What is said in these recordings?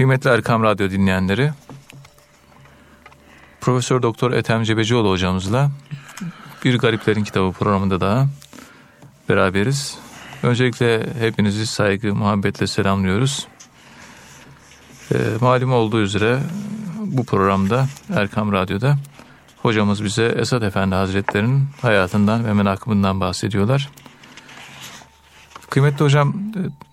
Kıymetli Erkam Radyo dinleyenleri, Profesör Doktor Ethem Cebecioğlu hocamızla Bir Gariplerin Kitabı programında daha beraberiz. Öncelikle hepinizi saygı, muhabbetle selamlıyoruz. E, malum olduğu üzere bu programda Erkam Radyo'da hocamız bize Esad Efendi Hazretleri'nin hayatından ve menakımından bahsediyorlar. Kıymetli hocam,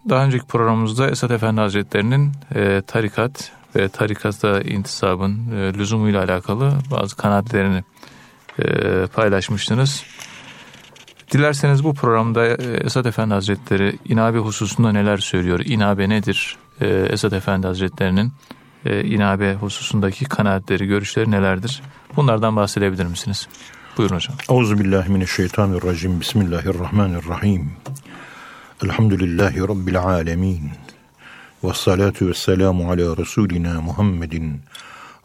daha önceki programımızda Esad Efendi Hazretleri'nin e, tarikat ve tarikata intisabın e, lüzumuyla alakalı bazı kanaatlerini e, paylaşmıştınız. Dilerseniz bu programda e, Esad Efendi Hazretleri inabe hususunda neler söylüyor? İnabe nedir? E, Esad Efendi Hazretleri'nin e, inabe hususundaki kanaatleri, görüşleri nelerdir? Bunlardan bahsedebilir misiniz? Buyurun hocam. Euzubillahimineşşeytanirracim. Bismillahirrahmanirrahim. Elhamdülillahi Rabbil alemin. Ve salatu ve selamu ala Resulina Muhammedin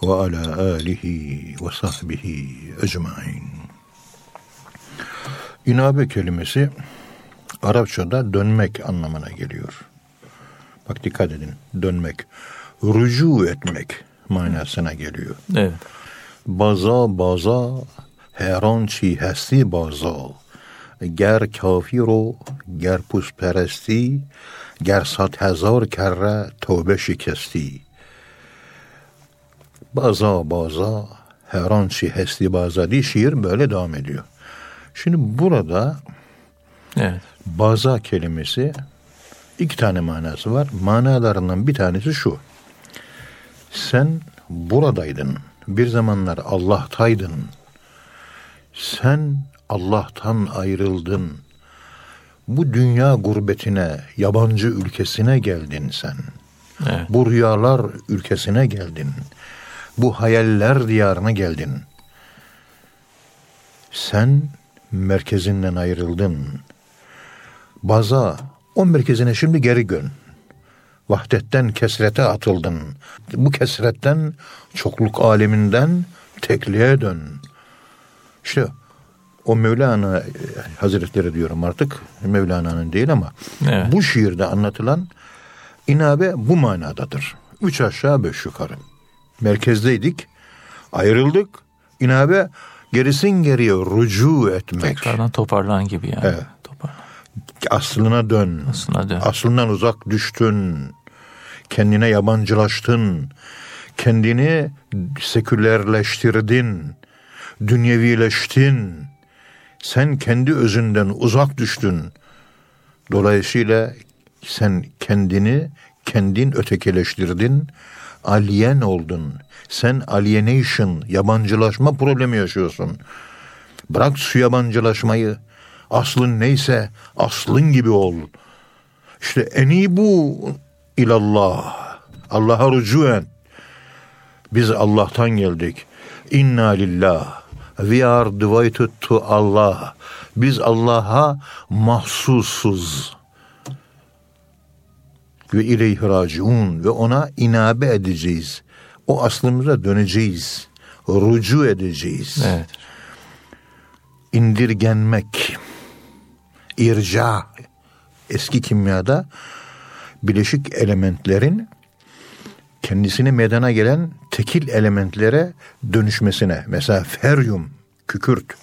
ve ala alihi ve sahbihi ecmain. İnabe kelimesi Arapçada dönmek anlamına geliyor. Bak dikkat edin. Dönmek. Rücu etmek manasına geliyor. Evet. Baza baza heran çi hesti baza. Ger kafir o ger pusperesti ger sat hezar kere tövbe şikesti. Baza baza heran çi hesti baza diye şiir böyle devam ediyor. Şimdi burada Evet. baza kelimesi iki tane manası var. Manalarından bir tanesi şu. Sen buradaydın. Bir zamanlar Allah'taydın. Sen Allah'tan ayrıldın. Bu dünya gurbetine, yabancı ülkesine geldin sen. Evet. Bu rüyalar ülkesine geldin. Bu hayaller diyarına geldin. Sen merkezinden ayrıldın. Baza, o merkezine şimdi geri dön. Vahdetten kesrete atıldın. Bu kesretten, çokluk aleminden tekliğe dön. İşte o Mevlana e, Hazretleri diyorum artık. Mevlana'nın değil ama Evet. bu şiirde anlatılan inabe bu manadadır. Üç aşağı beş yukarı. Merkezdeydik, ayrıldık. İnabe gerisin geriye rücu etmek. Tekrardan toparlan gibi yani. Evet. Toparlan. Aslına dön. Aslına dön. Aslından uzak düştün. Kendine yabancılaştın. Kendini sekülerleştirdin. Dünyevileştin. Sen kendi özünden uzak düştün. Dolayısıyla sen kendini kendin ötekileştirdin. Alien oldun. Sen alienation, yabancılaşma problemi yaşıyorsun. Bırak şu yabancılaşmayı. Aslın neyse aslın gibi ol. İşte en iyi bu ilallah. Allah'a rücu. Biz Allah'tan geldik. İnna lillah. We are devoted to Allah. Biz Allah'a mahsusuz. Ve ileyhi raciun ve ona inabe edeceğiz. O aslımıza döneceğiz. Rucu edeceğiz Evet. indirgenmek, irca, eski kimyada bileşik elementlerin kendisine meydana gelen tekil elementlere dönüşmesine. Mesela feryum, kükürt,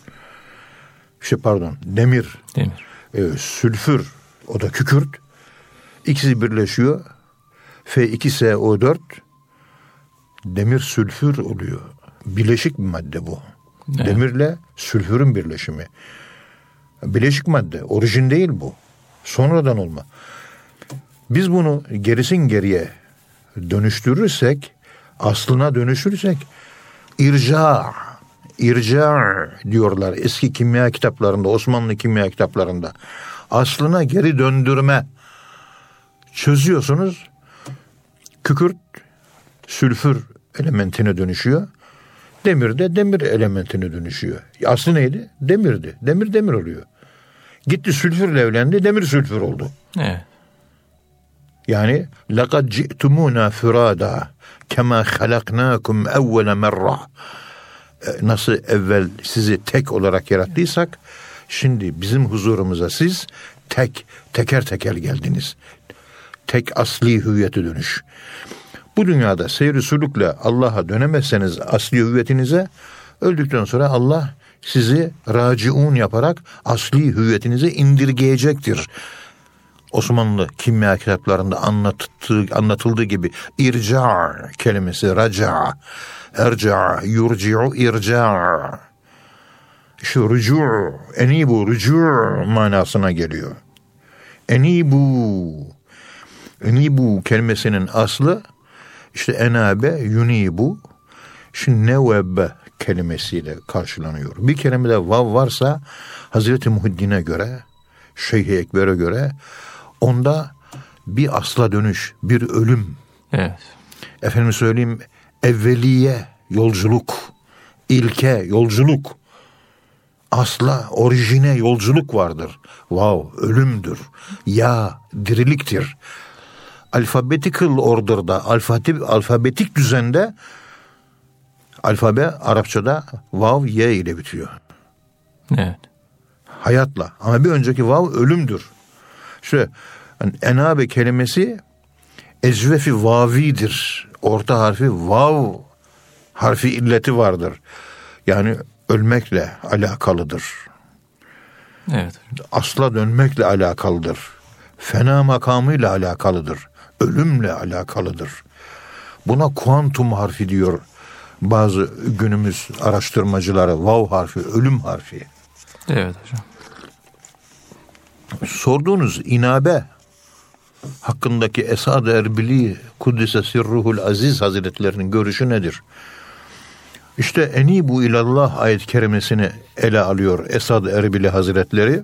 şey pardon, demir, Demir. e, sülfür, o da kükürt. İkisi birleşiyor. F2SO4 demir sülfür oluyor. Bileşik bir madde bu. Evet. Demirle sülfürün birleşimi. Bileşik madde. Orijin değil bu. Sonradan olma. Biz bunu gerisin geriye dönüştürürsek, aslına dönüştürürsek irca, irca diyorlar eski kimya kitaplarında, Osmanlı kimya kitaplarında. Aslına geri döndürme çözüyorsunuz. Kükürt sülfür elementine dönüşüyor. Demir de demir elementine dönüşüyor. Aslı neydi? Demirdi. Demir demir oluyor. Gitti sülfürle evlendi, demir sülfür oldu. Evet. Yani لَقَدْ جِئْتُمُونَا فِرَادًا كَمَا خَلَقْنَاكُمْ اَوَّلَ مَرَّةً E, Nasıl evvel sizi tek olarak yarattıysak, şimdi bizim huzurumuza siz tek, teker teker geldiniz. Tek asli hüviyete dönüş. Bu dünyada seyri sulukla Allah'a dönemezseniz asli hüviyetinize öldükten sonra Allah sizi raciun yaparak asli hüviyetinize indirgeyecektir. Osmanlı kimya kitaplarında anlattığı, anlatıldığı gibi irca kelimesi raca, erca, yurci'u irca. Şu rücu, enibu, rücu manasına geliyor. Enibu, enibu kelimesinin aslı işte enabe, yunibu, şimdi nevebbe kelimesiyle karşılanıyor. Bir kelimede vav varsa Hazreti Muhiddin'e göre, Şeyh-i Ekber'e göre onda bir asla dönüş, bir ölüm. Evet. Efendim söyleyeyim evveliye yolculuk, ilke yolculuk, asla orijine yolculuk vardır. Wow, ölümdür. Ya diriliktir. Alphabetical order'da, alfabetik, alfabetik düzende alfabe Arapçada vav ye ile bitiyor. Evet. Hayatla. Ama bir önceki vav ölümdür. Şöyle yani enabe kelimesi ecvefi vavidir. Orta harfi vav harfi illeti vardır. Yani ölmekle alakalıdır. Evet. Asla dönmekle alakalıdır. Fena makamıyla alakalıdır. Ölümle alakalıdır. Buna kuantum harfi diyor bazı günümüz araştırmacıları. Vav harfi, ölüm harfi. Evet hocam. Sorduğunuz inabe hakkındaki Esad-ı Erbili Kuddise Sirruhul Aziz Hazretlerinin görüşü nedir? İşte Enibu ilallah ayet kerimesini ele alıyor Esad Erbili Hazretleri.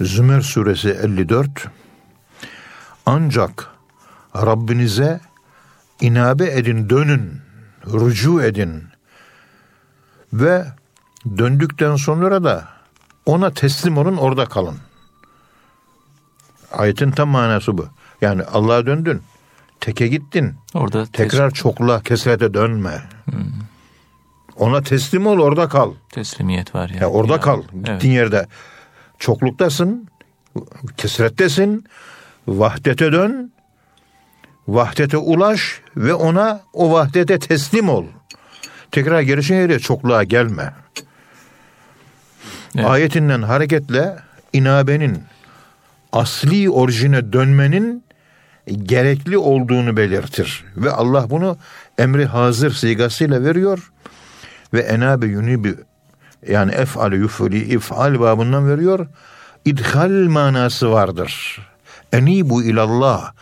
Zümer suresi 54. Ancak Rabbinize inabe edin, dönün, rücu edin ve döndükten sonra da ona teslim olun, orada kalın. Ayetin tam manası bu. Yani Allah'a döndün, teke gittin, Orada tekrar çokluğa, kesrete dönme. Ona teslim ol, orada kal. teslimiyet var yani. Ya orada Yani. kal. Evet. Gittiğin yerde çokluktasın, kesrettesin, vahdete dön, vahdete ulaş ve ona o vahdete teslim ol. Tekrar gelişin yere çokluğa gelme. Evet. Ayetinden hareketle inabenin asli orijine dönmenin gerekli olduğunu belirtir. Ve Allah bunu emri hazır sigasıyla veriyor. Ve enabe yunibi yani ef'al yufuli if'al babından veriyor. İdhal manası vardır. Enibu ilallah.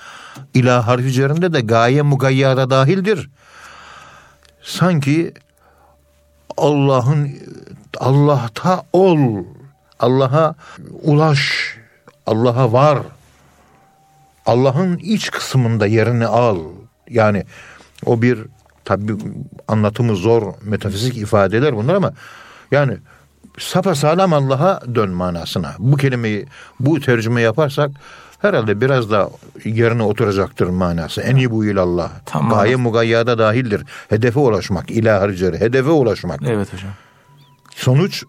İlah harfi üzerinde de gaye mugayyada dahildir. Sanki Allah'ın Allah'ta ol. Allah'a ulaş. Allah'a var. Allah'ın iç kısmında yerini al. Yani o bir tabi anlatımı zor metafizik ifadeler bunlar ama yani sapasağlam Allah'a dön manasına. Bu kelimeyi bu tercüme yaparsak herhalde biraz da yerine oturacaktır manası. En iyi bu ilallah. Tamam. Gaye mugayyada dahildir. Hedefe ulaşmak. ilah harcları. Hedefe ulaşmak. Evet hocam. Sonuç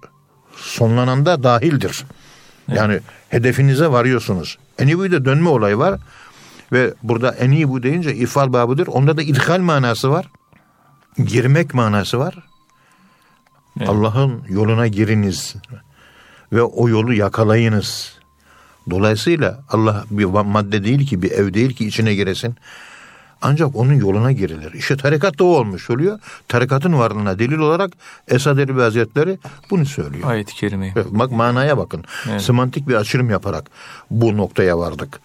sonlananda dahildir. Yani hedefinize varıyorsunuz. Enibu'da dönme olayı var. Ve burada enibu deyince ifal babıdır. Onda da idhal manası var. Girmek manası var. Evet. Allah'ın yoluna giriniz. Ve o yolu yakalayınız. Dolayısıyla Allah bir madde değil ki, bir ev değil ki içine giresin. Ancak onun yoluna girilir. İşte tarikat da o olmuş oluyor. Tarikatın varlığına delil olarak Esad Erbil Hazretleri bunu söylüyor. Ayet-i kerimeyi. Bak manaya bakın. Evet. Semantik bir açılım yaparak bu noktaya vardık.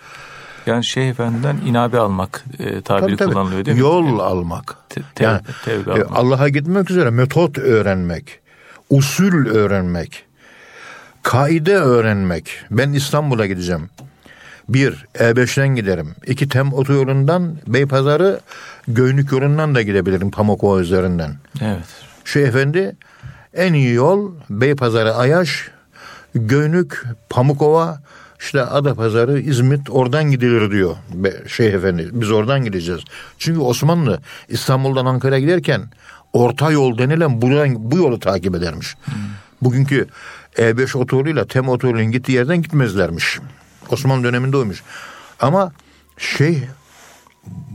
Yani Şeyh Efendi'den inabe almak e, tabiri Tabii, tabii. kullanılıyor değil mi? Yol almak. Te- te- yani tevbe e, almak. Allah'a gitmek üzere metot öğrenmek, usul öğrenmek, kaide öğrenmek. Ben İstanbul'a gideceğim. Bir, E5'ten giderim. İki, Tem otoyolundan Beypazarı Göynük yolundan da gidebilirim Pamukova üzerinden. Evet. Şu efendi en iyi yol Beypazarı Ayaş, Göynük, Pamukova, işte Adapazarı, İzmit oradan gidilir diyor Şeyh Efendi. Biz oradan gideceğiz. Çünkü Osmanlı İstanbul'dan Ankara'ya giderken orta yol denilen buradan, bu yolu takip edermiş. Bugünkü E5 otoyoluyla Tem otoyolunun gittiği yerden gitmezlermiş. Osmanlı döneminde oymuş. Ama şey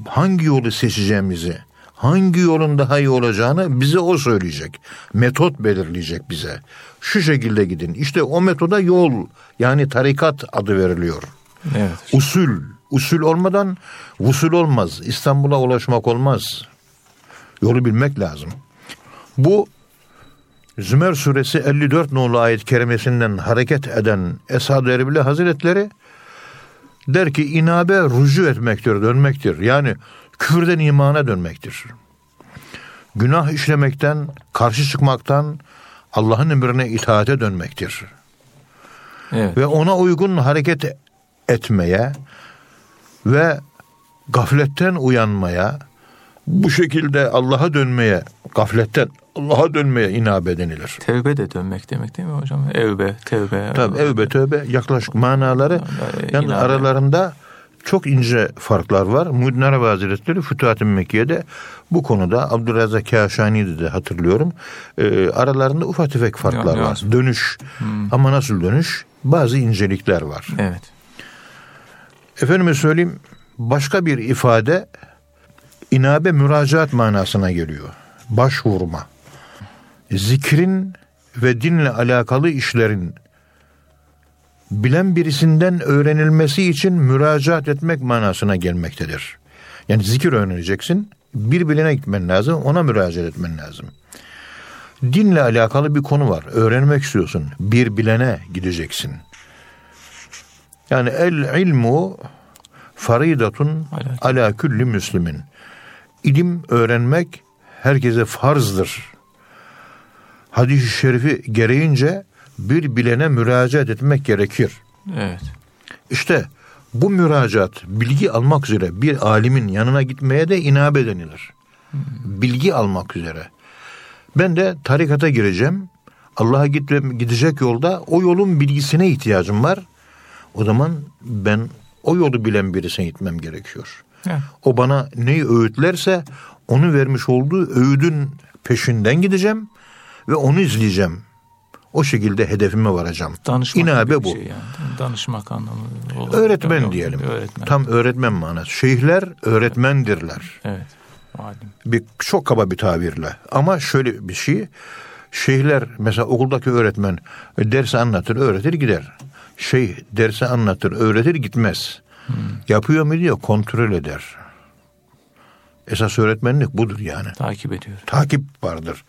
hangi yolu seçeceğimizi, hangi yolun daha iyi olacağını bize o söyleyecek. Metot belirleyecek bize. Şu şekilde gidin. İşte o metoda yol yani tarikat adı veriliyor. Evet. Usul. Usul olmadan usul olmaz. İstanbul'a ulaşmak olmaz. Yolu bilmek lazım. Bu Zümer suresi 54 nolu ayet kerimesinden hareket eden Esad-ı Erbil Hazretleri der ki inabe rucu etmektir, dönmektir. Yani küfürden imana dönmektir. Günah işlemekten, karşı çıkmaktan Allah'ın emrine itaate dönmektir. Evet. Ve ona uygun hareket etmeye ve gafletten uyanmaya, bu şekilde Allah'a dönmeye, gafletten Allah'a dönmeye inabe denilir. Tevbe de dönmek demek değil mi hocam? Evbe, tevbe. Tabi evbe tövbe yaklaşık manaları yani inabe. aralarında çok ince farklar var. Muhyiddin Arabi Hazretleri Fütuhat-ı Mekke'de bu konuda Abdurrazak Kâşani'de de hatırlıyorum. Ee, aralarında ufak tefek farklar Ya, var. Dönüş ama nasıl dönüş? Bazı incelikler var. Evet. Efendime söyleyeyim başka bir ifade inabe müracaat manasına geliyor. Başvurma. Zikrin ve dinle alakalı işlerin bilen birisinden öğrenilmesi için müracaat etmek manasına gelmektedir. Yani zikir öğreneceksin. Bir bilene gitmen lazım. Ona müracaat etmen lazım. Dinle alakalı bir konu var. Öğrenmek istiyorsun. Bir bilene gideceksin. Yani el ilmu faridatun Ala- külli müslimin. İlim öğrenmek herkese farzdır. Hadis-i şerifi gereğince bir bilene müracaat etmek gerekir. Evet. İşte bu müracaat bilgi almak üzere bir alimin yanına gitmeye de inabe denilir. Bilgi almak üzere. Ben de tarikata gireceğim. Allah'a gidecek yolda o yolun bilgisine ihtiyacım var. O zaman ben o yolu bilen birisine gitmem gerekiyor. Evet. O bana neyi öğütlerse onu vermiş olduğu öğüdün peşinden gideceğim ve onu izleyeceğim. O şekilde hedefime varacağım. Danışmak İnabe bu. şey yani. Danışmak anlamı. Öğretmen Yok, diyelim. Öğretmen. Tam öğretmen manası. Şeyhler öğretmendirler. Evet. Alim. Bir çok kaba bir tabirle. Ama şöyle bir şey. Şeyhler mesela okuldaki öğretmen dersi anlatır, öğretir gider. Şeyh dersi anlatır, öğretir gitmez. Yapıyor mu diyor kontrol eder. Esas öğretmenlik budur yani. Takip ediyor. Takip vardır.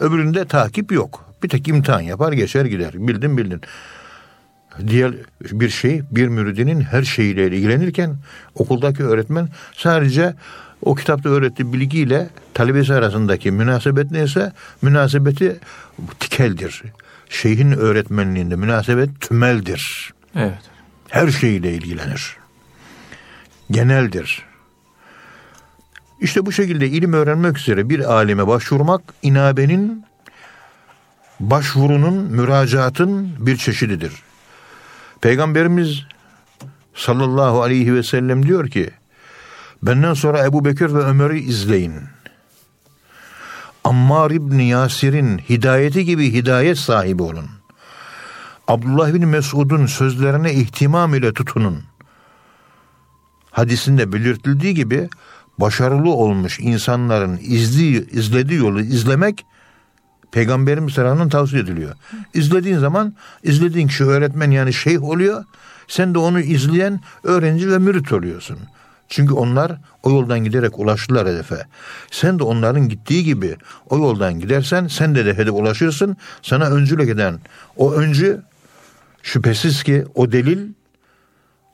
Öbüründe takip yok. Bir tek imtihan yapar geçer gider. Bildin bildin. Diğer bir şey bir müridinin her şeyiyle ilgilenirken okuldaki öğretmen sadece o kitapta öğrettiği bilgiyle talebesi arasındaki münasebet neyse münasebeti tikeldir. Şeyhin öğretmenliğinde münasebet tümeldir. Evet. Her şeyle ilgilenir. Geneldir. İşte bu şekilde ilim öğrenmek üzere bir alime başvurmak inabenin başvurunun, müracaatın bir çeşididir. Peygamberimiz sallallahu aleyhi ve sellem diyor ki benden sonra Ebu Bekir ve Ömer'i izleyin. Ammar İbni Yasir'in hidayeti gibi hidayet sahibi olun. Abdullah bin Mesud'un sözlerine ihtimam ile tutunun. Hadisinde belirtildiği gibi başarılı olmuş insanların izli, izlediği yolu izlemek Peygamberimiz tarafından tavsiye ediliyor. İzlediğin zaman izlediğin kişi öğretmen yani şeyh oluyor. Sen de onu izleyen öğrenci ve mürit oluyorsun. Çünkü onlar o yoldan giderek ulaştılar hedefe. Sen de onların gittiği gibi o yoldan gidersen sen de de hedefe ulaşırsın. Sana öncülük eden o öncü şüphesiz ki o delil,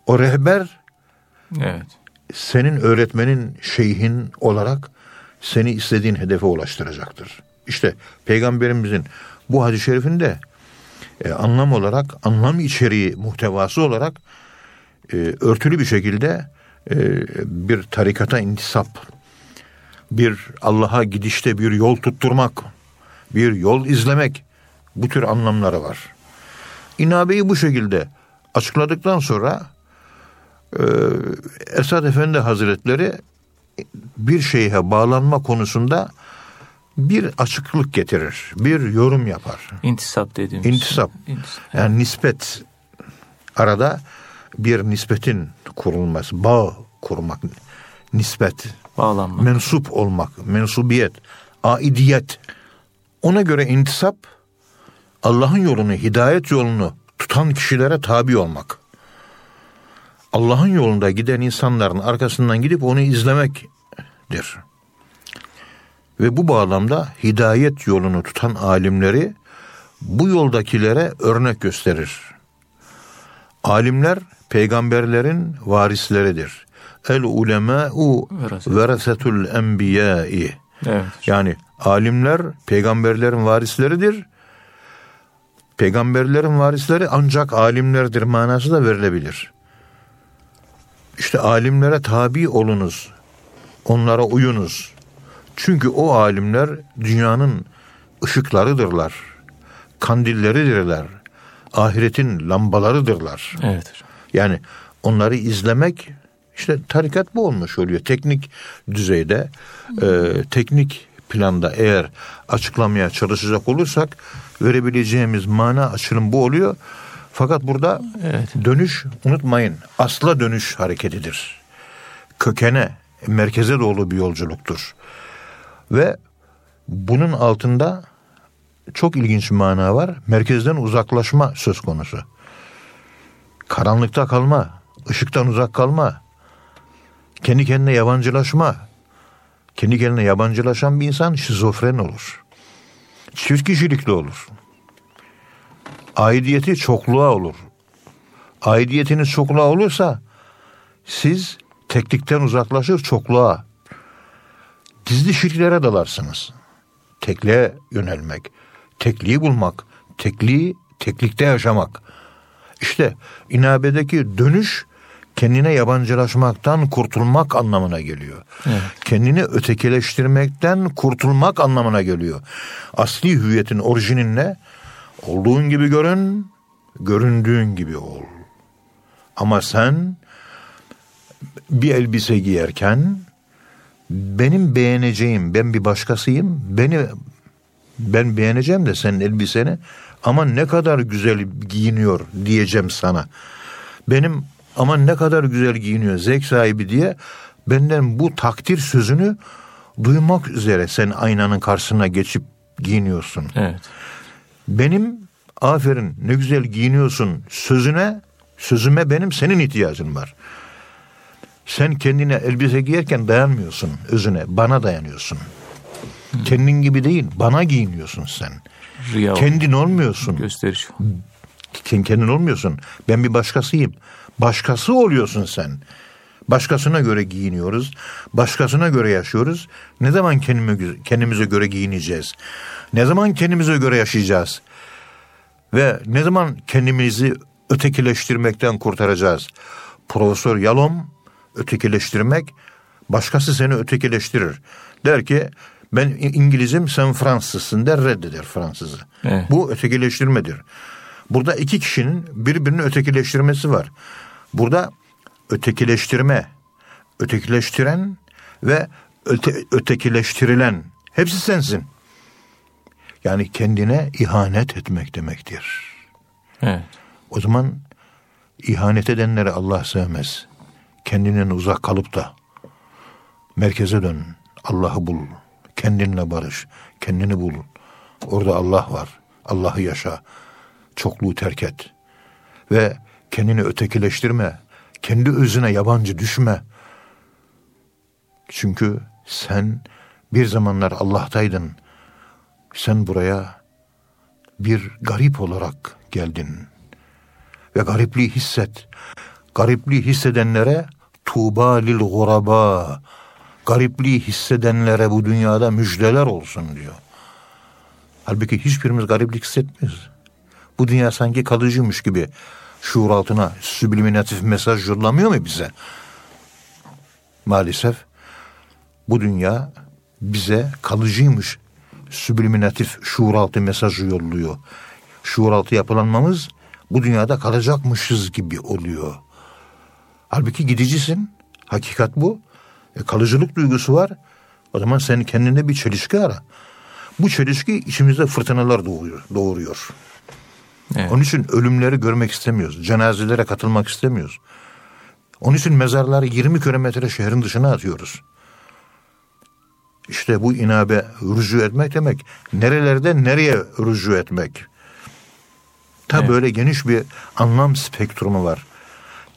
o rehber Evet. senin öğretmenin, şeyhin olarak seni istediğin hedefe ulaştıracaktır. İşte peygamberimizin bu hadis-i şerifinde e, anlam olarak, anlam içeriği, muhtevası olarak e, örtülü bir şekilde e, bir tarikata intisap, bir Allah'a gidişte bir yol tutturmak, bir yol izlemek bu tür anlamları var. İnabeyi bu şekilde açıkladıktan sonra e, Esad Efendi Hazretleri bir şeyhe bağlanma konusunda bir açıklık getirir, bir yorum yapar. İntisap dediğimiz. İntisap. İntisap. Yani nispet arada bir nispetin kurulması, bağ kurmak nispet, Bağlanma. mensup olmak, mensubiyet, aidiyet. Ona göre intisap Allah'ın yolunu, hidayet yolunu tutan kişilere tabi olmak. Allah'ın yolunda giden insanların arkasından gidip onu izlemektir. Ve bu bağlamda hidayet yolunu tutan alimleri bu yoldakilere örnek gösterir. Alimler peygamberlerin varisleridir. El Veraset. verasetul enbiyâ'i. Evet. Yani alimler peygamberlerin varisleridir. Peygamberlerin varisleri ancak alimlerdir manası da verilebilir. İşte alimlere tabi olunuz. Onlara uyunuz. Çünkü o alimler dünyanın ışıklarıdırlar. Kandilleridirler. Ahiretin lambalarıdırlar. Evet. Yani onları izlemek işte tarikat bu olmuş oluyor. Teknik düzeyde, e, teknik planda eğer açıklamaya çalışacak olursak verebileceğimiz mana açılım bu oluyor. Fakat burada Evet. dönüş unutmayın asla dönüş hareketidir. Kökene, merkeze doğru bir yolculuktur. Ve bunun altında çok ilginç bir mana var. Merkezden uzaklaşma söz konusu. Karanlıkta kalma, ışıktan uzak kalma, kendi kendine yabancılaşma. Kendi kendine yabancılaşan bir insan şizofren olur. Çift kişilikli olur. Aidiyeti çokluğa olur. Aidiyetiniz çokluğa olursa siz teklikten uzaklaşır çokluğa. Gizli şirklere dalarsınız. Tekliğe yönelmek, tekliği bulmak, tekliği teklikte yaşamak. İşte inabedeki dönüş kendine yabancılaşmaktan kurtulmak anlamına geliyor. Evet. Kendini ötekileştirmekten kurtulmak anlamına geliyor. Asli hüviyetin orijinin ne? Olduğun gibi görün, göründüğün gibi ol. Ama sen bir elbise giyerken benim beğeneceğim, ben bir başkasıyım, beni ben beğeneceğim de senin elbiseni ama ne kadar güzel giyiniyor diyeceğim sana. Benim ama ne kadar güzel giyiniyor zevk sahibi diye benden bu takdir sözünü duymak üzere sen aynanın karşısına geçip giyiniyorsun. Evet. Benim aferin ne güzel giyiniyorsun sözüne sözüme benim senin ihtiyacın var. Sen kendine elbise giyerken dayanmıyorsun özüne bana dayanıyorsun. Kendin gibi değil bana giyiniyorsun sen. Riya Kendin olmuyorsun. gösteriş. Kendin olmuyorsun. Ben bir başkasıyım. Başkası oluyorsun sen. Başkasına göre giyiniyoruz. Başkasına göre yaşıyoruz. Ne zaman kendime, kendimize göre giyineceğiz? Ne zaman kendimize göre yaşayacağız? Ve ne zaman kendimizi ötekileştirmekten kurtaracağız? Profesör Yalom ötekileştirmek başkası seni ötekileştirir. Der ki ben İngilizim sen Fransızsın der reddeder Fransızı. Evet. Bu ötekileştirmedir. Burada iki kişinin birbirini ötekileştirmesi var. Burada ötekileştirme, ötekileştiren ve öte, ötekileştirilen hepsi sensin. Yani kendine ihanet etmek demektir. Evet. O zaman ihanet edenleri Allah sevmez. Kendinden uzak kalıp da merkeze dön. Allah'ı bul. Kendinle barış. Kendini bul. Orada Allah var. Allah'ı yaşa. Çokluğu terk et. Ve kendini ötekileştirme. Kendi özüne yabancı düşme. Çünkü sen bir zamanlar Allah'taydın. Sen buraya bir garip olarak geldin. Ve garipliği hisset. Garipliği hissedenlere tuğba lil guraba. Garipliği hissedenlere bu dünyada müjdeler olsun diyor. Halbuki hiçbirimiz gariplik hissetmiyoruz. Bu dünya sanki kalıcıymış gibi şuur altına subliminatif mesaj yollamıyor mu bize? Maalesef bu dünya bize kalıcıymış subliminatif şuur altı mesajı yolluyor. Şuur altı yapılanmamız bu dünyada kalacakmışız gibi oluyor. Halbuki gidicisin. Hakikat bu. E, kalıcılık duygusu var. O zaman sen kendine bir çelişki ara. Bu çelişki içimizde fırtınalar doğuruyor. doğuruyor. Evet. Onun için ölümleri görmek istemiyoruz. Cenazelere katılmak istemiyoruz. Onun için mezarları 20 kilometre şehrin dışına atıyoruz. İşte bu inabe rücu etmek demek. Nerelerde nereye rücu etmek. Ta evet. böyle geniş bir anlam spektrumu var.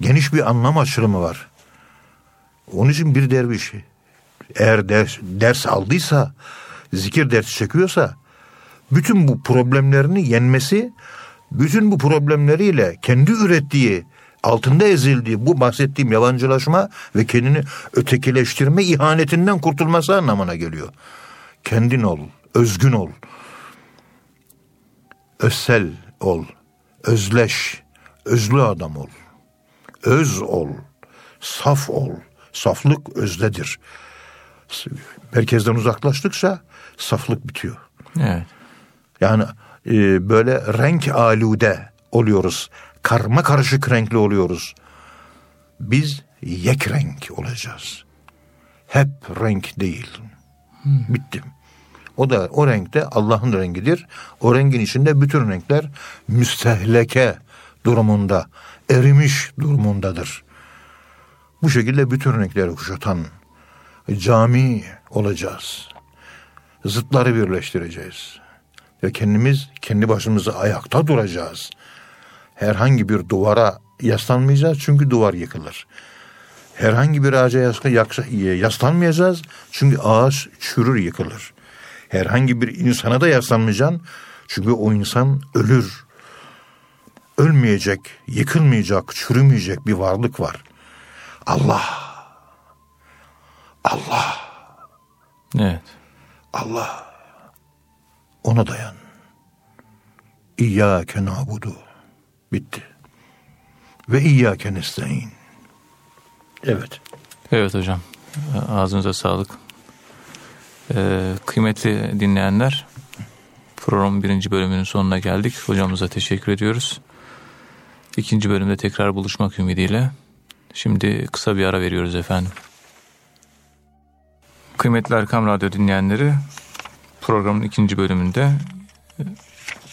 Geniş bir anlam açılımı var. Onun için bir derviş eğer ders, ders aldıysa, zikir dersi çekiyorsa bütün bu problemlerini yenmesi, bütün bu problemleriyle kendi ürettiği, altında ezildiği bu bahsettiğim yabancılaşma ve kendini ötekileştirme ihanetinden kurtulması anlamına geliyor. Kendin ol, özgün ol, özsel ol, özleş, özlü adam ol, öz ol, saf ol. Saflık özdedir. Merkezden uzaklaştıkça saflık bitiyor. Evet. Yani e, böyle renk alude oluyoruz. Karma karışık renkli oluyoruz. Biz yek renk olacağız. Hep renk değil. Hmm. Bitti. O da o renkte Allah'ın rengidir. O rengin içinde bütün renkler müstehleke durumunda, erimiş durumundadır. Bu şekilde bütün renkleri kuşatan cami olacağız. Zıtları birleştireceğiz. Ve kendimiz kendi başımıza ayakta duracağız. Herhangi bir duvara yaslanmayacağız çünkü duvar yıkılır. Herhangi bir ağaca yaslanmayacağız çünkü ağaç çürür yıkılır. Herhangi bir insana da yaslanmayacaksın çünkü o insan ölür. Ölmeyecek, yıkılmayacak, çürümeyecek bir varlık var. Allah. Allah. Evet. Allah. Ona dayan. İyyâke nâbudu. Bitti. Ve iyyâke nestaîn. Evet. Evet hocam. Ağzınıza sağlık. Ee, kıymetli dinleyenler, programın birinci bölümünün sonuna geldik. Hocamıza teşekkür ediyoruz. İkinci bölümde tekrar buluşmak ümidiyle. Şimdi kısa bir ara veriyoruz efendim. Kıymetli Erkam Radyo dinleyenleri, programın ikinci bölümünde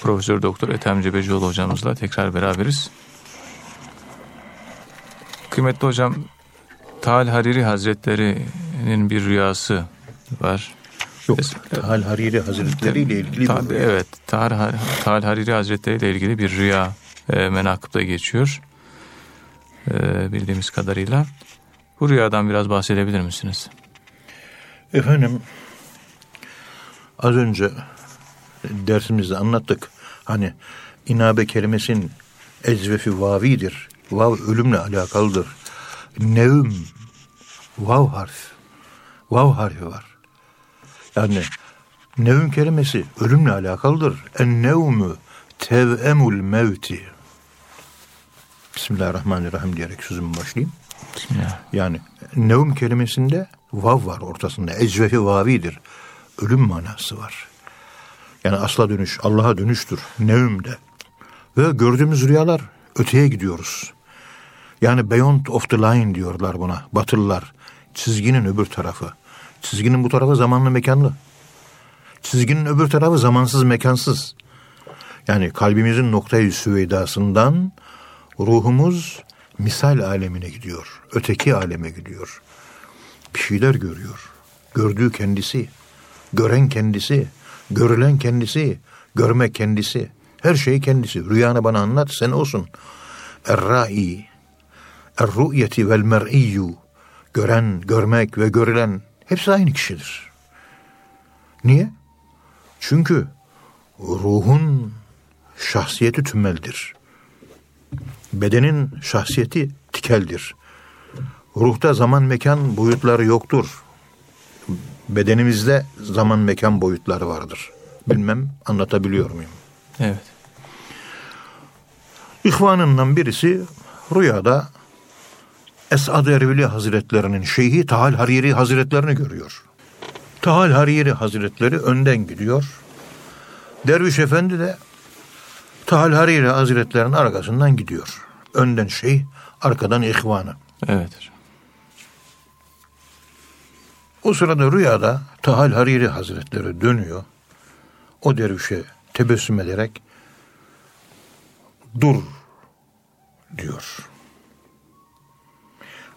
Profesör Doktor Ethem Cebecioğlu hocamızla tekrar beraberiz. Kıymetli hocam, Tal Hariri Hazretleri'nin bir rüyası var. Yok, Tal Hariri Hazretleri ile ilgili ta, bir. Evet, Tal, Tal Hariri Hazretleri ile ilgili bir rüya e, menakıpta geçiyor e, bildiğimiz kadarıyla. Bu rüyadan biraz bahsedebilir misiniz? Efendim az önce dersimizde anlattık. Hani inabe kelimesinin ecvefi vavidir. Vav ölümle alakalıdır. Nevm vav harf. Vav harfi var. Yani nevm kelimesi ölümle alakalıdır. En nevmü tevemul mevti. Bismillahirrahmanirrahim diyerek sözümü başlayayım. Bismillah. Yani nevm kelimesinde vav var ortasında. Ecvehi vavidir. Ölüm manası var. Yani asla dönüş, Allah'a dönüştür. Nevmde. Ve gördüğümüz rüyalar öteye gidiyoruz. Yani beyond of the line diyorlar buna. Batılılar. Çizginin öbür tarafı. Çizginin bu tarafı zamanlı mekanlı. Çizginin öbür tarafı zamansız mekansız. Yani kalbimizin noktayı süveydasından ruhumuz misal alemine gidiyor. Öteki aleme gidiyor. Bir şeyler görüyor. Gördüğü kendisi. Gören kendisi. Görülen kendisi. Görmek kendisi. Her şey kendisi. Rüyanı bana anlat sen olsun. Er-ra'i Er-ru'yeti vel mer'iyyu Gören, görmek ve görülen hepsi aynı kişidir. Niye? Çünkü ruhun şahsiyeti tümmeldir. Bedenin şahsiyeti tikeldir. Ruhta zaman mekan boyutları yoktur. Bedenimizde zaman mekan boyutları vardır. Bilmem anlatabiliyor muyum? Evet. İhvanından birisi rüyada Esad Ervili Hazretlerinin şeyhi Tahal Hariri Hazretlerini görüyor. Tahal Hariri Hazretleri önden gidiyor. Derviş Efendi de Tahal Hariri Hazretlerinin arkasından gidiyor. Önden şey, arkadan ihvanı. Evet. O sırada rüyada Tahal Hariri Hazretleri dönüyor. O dervişe tebessüm ederek dur diyor.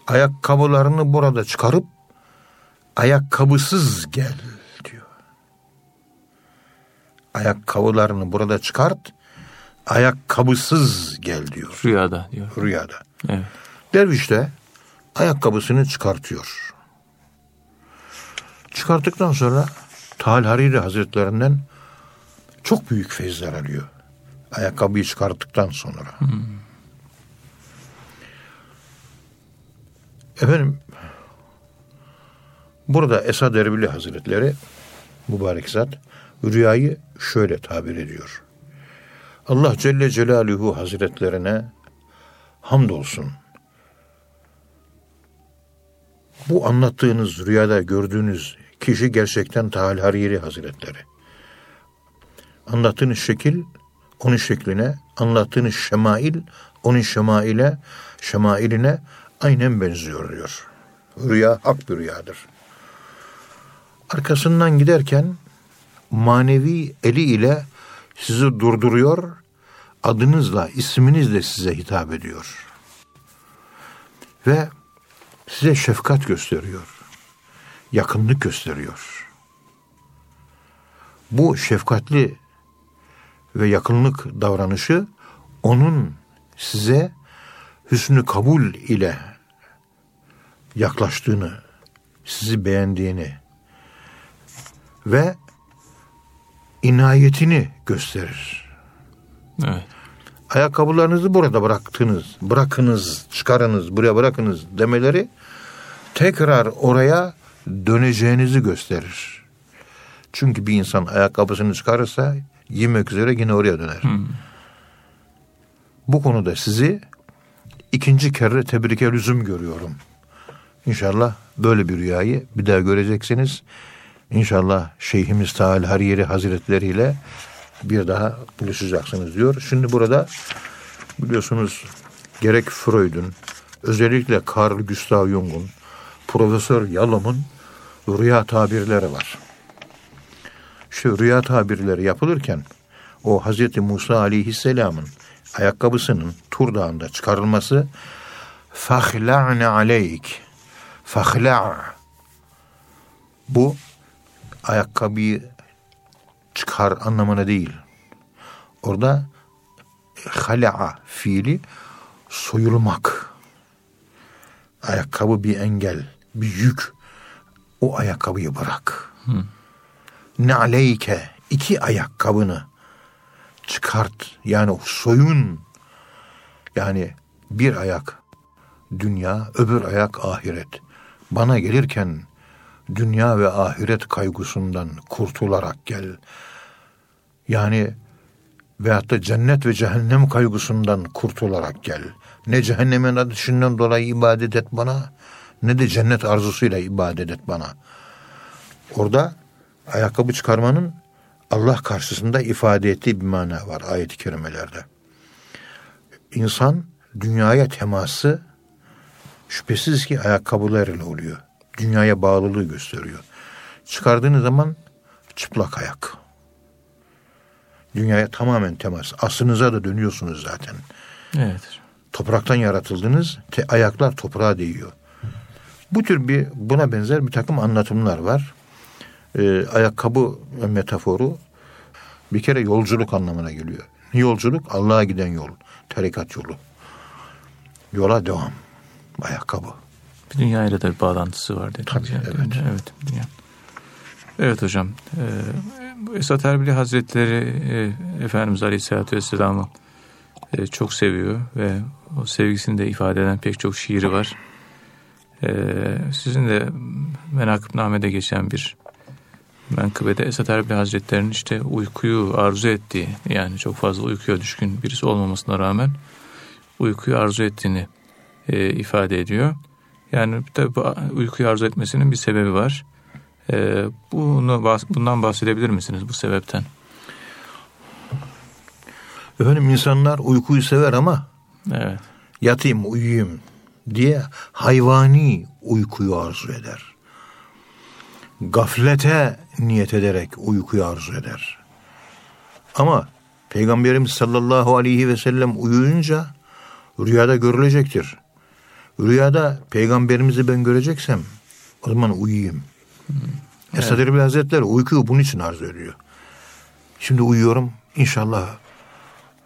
ayakkabılarını burada çıkarıp ayakkabısız gel diyor. Ayakkabılarını burada çıkart, ayakkabısız gel diyor. Rüyada diyor. Rüyada. Evet. Derviş de ayakkabısını çıkartıyor. Çıkarttıktan sonra Tal Hariri Hazretlerinden çok büyük feyizler alıyor. Ayakkabıyı çıkarttıktan sonra. Efendim burada Esad Erbili Hazretleri mübarek zat rüyayı şöyle tabir ediyor. Allah Celle Celaluhu Hazretlerine hamdolsun. Bu anlattığınız rüyada gördüğünüz kişi gerçekten Tahal Hariri Hazretleri. Anlattığınız şekil onun şekline, anlattığınız şemail onun şemaile, şemailine aynen benziyor diyor. Rüya hak bir rüyadır. Arkasından giderken manevi eli ile sizi durduruyor, adınızla, isminizle size hitap ediyor. Ve size şefkat gösteriyor. Yakınlık gösteriyor. Bu şefkatli ve yakınlık davranışı onun size hüsnü kabul ile yaklaştığını, sizi beğendiğini ve inayetini gösterir. Evet. Ayakkabılarınızı burada bıraktınız, bırakınız, çıkarınız, buraya bırakınız demeleri tekrar oraya döneceğinizi gösterir. Çünkü bir insan ayakkabısını çıkarırsa yemek üzere yine oraya döner. Bu konuda sizi ikinci kere tebrike lüzum görüyorum. İnşallah böyle bir rüyayı bir daha göreceksiniz. İnşallah Şeyhimiz Taal Hariri Hazretleri ile bir daha buluşacaksınız diyor. Şimdi burada biliyorsunuz gerek Freud'un özellikle Carl Gustav Jung'un Profesör Yalom'un rüya tabirleri var. Şu rüya tabirleri yapılırken o Hazreti Musa aleyhisselamın ayakkabısının Tur Dağı'nda çıkarılması fahla'ne aleyk fahla' bu ayakkabıyı çıkar anlamına değil. Orada hala'a fiili soyulmak. Ayakkabı bir engel, bir yük. O ayakkabıyı bırak. Hı. Ne aleyke iki ayakkabını çıkart. Yani soyun. Yani bir ayak dünya, öbür ayak ahiret. Bana gelirken dünya ve ahiret kaygısından kurtularak gel. Yani veyahut da cennet ve cehennem kaygısından kurtularak gel. Ne cehennemin ateşinden dolayı ibadet et bana, ne de cennet arzusuyla ibadet et bana. Orada ayakkabı çıkarmanın Allah karşısında ifade ettiği bir mana var ayet-i kerimelerde. İnsan dünyaya teması şüphesiz ki ayakkabılarıyla oluyor. Dünyaya bağlılığı gösteriyor. Çıkardığınız zaman çıplak ayak. Dünyaya tamamen temas. Aslınıza da dönüyorsunuz zaten. Evet. Topraktan yaratıldınız. Te, ayaklar toprağa değiyor. Bu tür bir buna benzer bir takım anlatımlar var. Ee, ayakkabı metaforu bir kere yolculuk anlamına geliyor. Yolculuk Allah'a giden yol. Tarikat yolu. Yola devam. Ayakkabı. Bir dünyayla da bir bağlantısı var dediniz. Tabii, yani. evet. evet. Dünya. Evet hocam. E, Esat Erbili Hazretleri e, Efendimiz Aleyhisselatü Vesselam'ı e, çok seviyor ve o sevgisini de ifade eden pek çok şiiri var. E, sizin de Menakıbname'de geçen bir menkıbede Esat Erbili Hazretleri'nin işte uykuyu arzu ettiği yani çok fazla uykuya düşkün birisi olmamasına rağmen uykuyu arzu ettiğini e, ifade ediyor. Yani tabi uykuyu arzu etmesinin bir sebebi var. E, bunu bundan bahsedebilir misiniz bu sebepten? Efendim insanlar uykuyu sever ama evet. yatayım uyuyayım diye hayvani uykuyu arzu eder. Gaflete niyet ederek uykuyu arzu eder. Ama Peygamberimiz sallallahu aleyhi ve sellem uyuyunca rüyada görülecektir. Rüyada peygamberimizi ben göreceksem o zaman uyuyayım. Hmm. Evet. Esad Erbil Hazretleri uykuyu bunun için arzu ediyor. Şimdi uyuyorum inşallah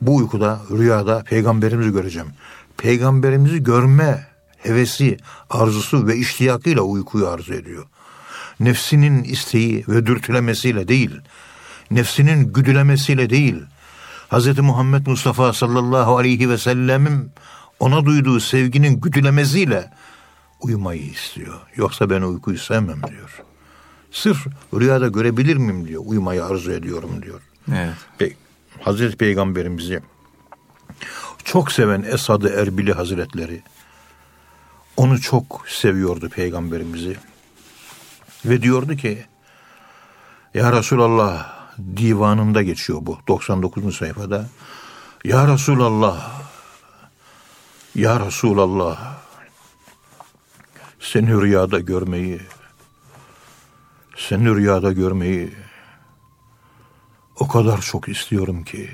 bu uykuda rüyada peygamberimizi göreceğim. Peygamberimizi görme hevesi, arzusu ve iştiyakıyla uykuyu arzu ediyor. Nefsinin isteği ve dürtülemesiyle değil, nefsinin güdülemesiyle değil, Hz. Muhammed Mustafa sallallahu aleyhi ve sellemin ona duyduğu sevginin güdülemesiyle uyumayı istiyor. Yoksa ben uykuyu sevmem diyor. Sırf rüyada görebilir miyim diyor. Uyumayı arzu ediyorum diyor. Evet. Pe Hazreti Peygamberimizi çok seven Esad-ı Erbili Hazretleri onu çok seviyordu Peygamberimizi. Ve diyordu ki Ya Resulallah divanında geçiyor bu 99. sayfada. Ya Resulallah Ya Resulallah seni rüyada görmeyi seni rüyada görmeyi o kadar çok istiyorum ki.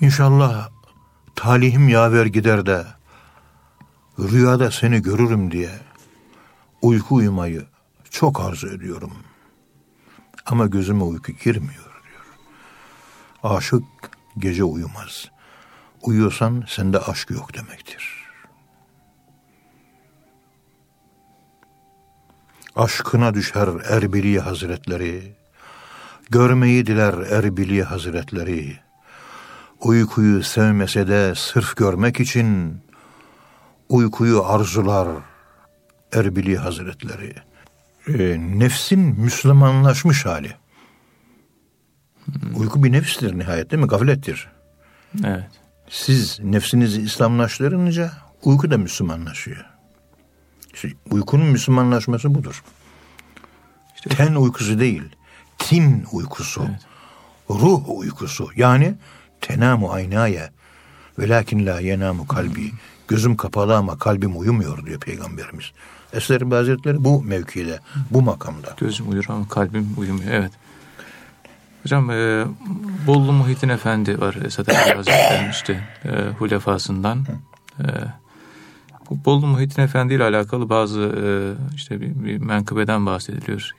İnşallah talihim yaver gider de rüyada seni görürüm diye uyku uyumayı çok arzu ediyorum. Ama gözüme uyku girmiyor diyor. Aşık gece uyumaz. Uyuyorsan sende aşk yok demektir. Aşkına düşer Erbili Hazretleri, görmeyi diler Erbili Hazretleri. Uykuyu sevmese de sırf görmek için uykuyu arzular Erbili Hazretleri. E, nefsin Müslümanlaşmış hali. Uyku bir nefstir nihayet değil mi? Gaflettir. Evet. Siz nefsinizi İslamlaştırınca uyku da Müslümanlaşıyor. İşte uykunun Müslümanlaşması budur. İşte Ten uykusu değil, tin uykusu. Evet. Ruh uykusu. Yani tenamu aynaya velakin la yenamu kalbi. Gözüm kapalı ama kalbim uyumuyor diyor Peygamberimiz. Esler Hazretleri bu mevkide, bu makamda. Gözüm uyur ama kalbim uyumuyor. Evet. Hocam e, Bollu Muhittin Efendi var Esad Ali Hazretleri'nin işte e, hulefasından. E, bu Bollu Muhittin Efendi ile alakalı bazı e, işte bir, bir menkıbeden bahsediliyor.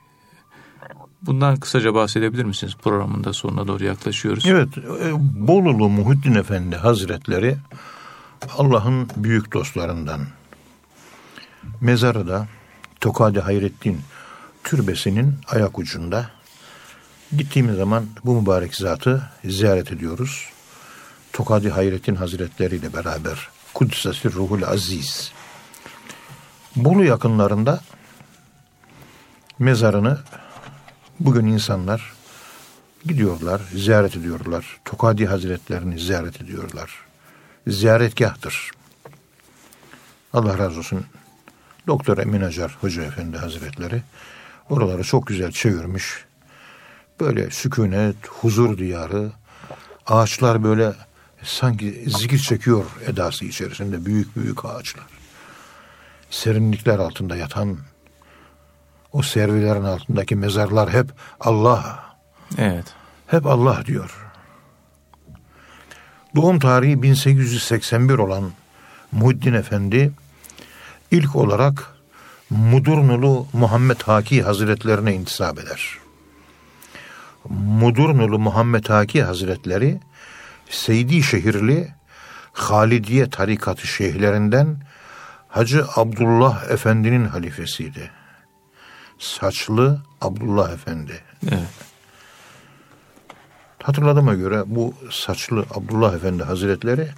Bundan kısaca bahsedebilir misiniz? Programın da sonuna doğru yaklaşıyoruz. Evet, e, Bolulu Muhittin Efendi Hazretleri Allah'ın büyük dostlarından. Mezarı da Tokadi Hayrettin türbesinin ayak ucunda. Gittiğimiz zaman bu mübarek zatı ziyaret ediyoruz. Tokadi Hayrettin Hazretleri ile beraber Kudsesi Ruhul Aziz. Bolu yakınlarında mezarını bugün insanlar gidiyorlar, ziyaret ediyorlar. Tokadi Hazretlerini ziyaret ediyorlar. Ziyaretgahtır. Allah razı olsun. Doktor Emin Acar Hoca Efendi Hazretleri oraları çok güzel çevirmiş. Böyle sükunet, huzur diyarı, ağaçlar böyle sanki zikir çekiyor edası içerisinde büyük büyük ağaçlar. Serinlikler altında yatan o servilerin altındaki mezarlar hep Allah. Evet. Hep Allah diyor. Doğum tarihi 1881 olan Muhiddin Efendi ilk olarak Mudurnulu Muhammed Haki Hazretlerine intisap eder. Mudurnulu Muhammed Haki Hazretleri Seydi şehirli Halidiye tarikatı şeyhlerinden Hacı Abdullah Efendi'nin halifesiydi. Saçlı Abdullah Efendi. Evet. Hatırladığıma göre bu saçlı Abdullah Efendi Hazretleri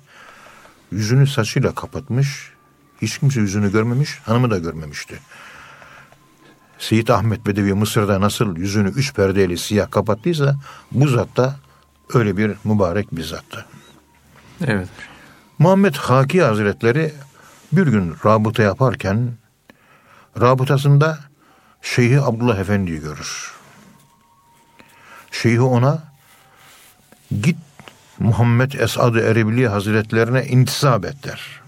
yüzünü saçıyla kapatmış. Hiç kimse yüzünü görmemiş, hanımı da görmemişti. Seyit Ahmet Bedevi Mısır'da nasıl yüzünü üç perdeyle siyah kapattıysa bu zat da öyle bir mübarek bir zattı. Evet. Muhammed Haki Hazretleri bir gün rabıta yaparken rabıtasında Şeyhi Abdullah Efendi'yi görür. Şeyhi ona git Muhammed Esad-ı Erebili Hazretlerine intisap et der.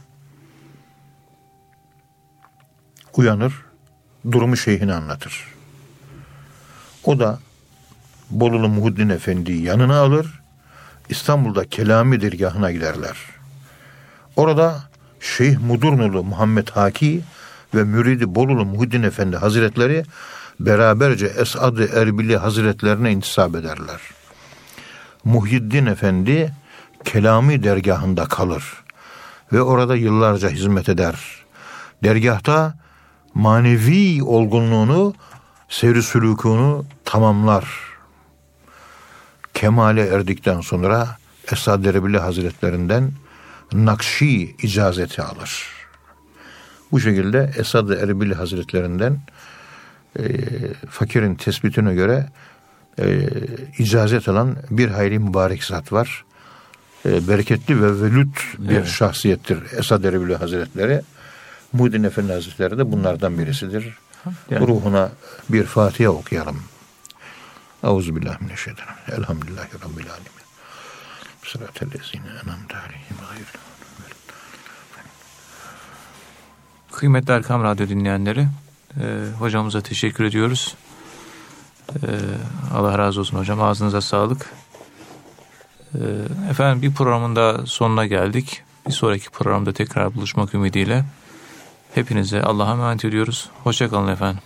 Uyanır, durumu şeyhine anlatır. O da Bolulu Muhuddin Efendi'yi yanına alır, İstanbul'da Kelami dergahına giderler. Orada Şeyh Mudurnulu Muhammed Haki ve Müridi Bolulu Muhiddin Efendi Hazretleri beraberce Esad-ı Erbili Hazretlerine intisap ederler. Muhyiddin Efendi Kelami dergahında kalır ve orada yıllarca hizmet eder. Dergahta manevi olgunluğunu, seyri sülükünü tamamlar. Kemale erdikten sonra Esad Erbili Hazretlerinden Nakşi icazeti alır. Bu şekilde Esad Erbili Hazretlerinden e, fakirin tespitine göre e, icazet alan bir hayli mübarek zat var. E, bereketli ve velüt bir evet. şahsiyettir Esad Erbili Hazretleri. Muhyiddin Efendi Hazretleri de bunlardan birisidir. Yani. Ruhuna bir Fatiha okuyalım. Euzubillahimineşşeytanirracim. Elhamdülillahi Rabbil alemin. Sıratellezine enamte aleyhim Kıymetli Erkam Radyo dinleyenleri, e, hocamıza teşekkür ediyoruz. E, Allah razı olsun hocam, ağzınıza sağlık. E, efendim bir programın da sonuna geldik. Bir sonraki programda tekrar buluşmak ümidiyle. Hepinize Allah'a emanet ediyoruz. Hoşçakalın efendim.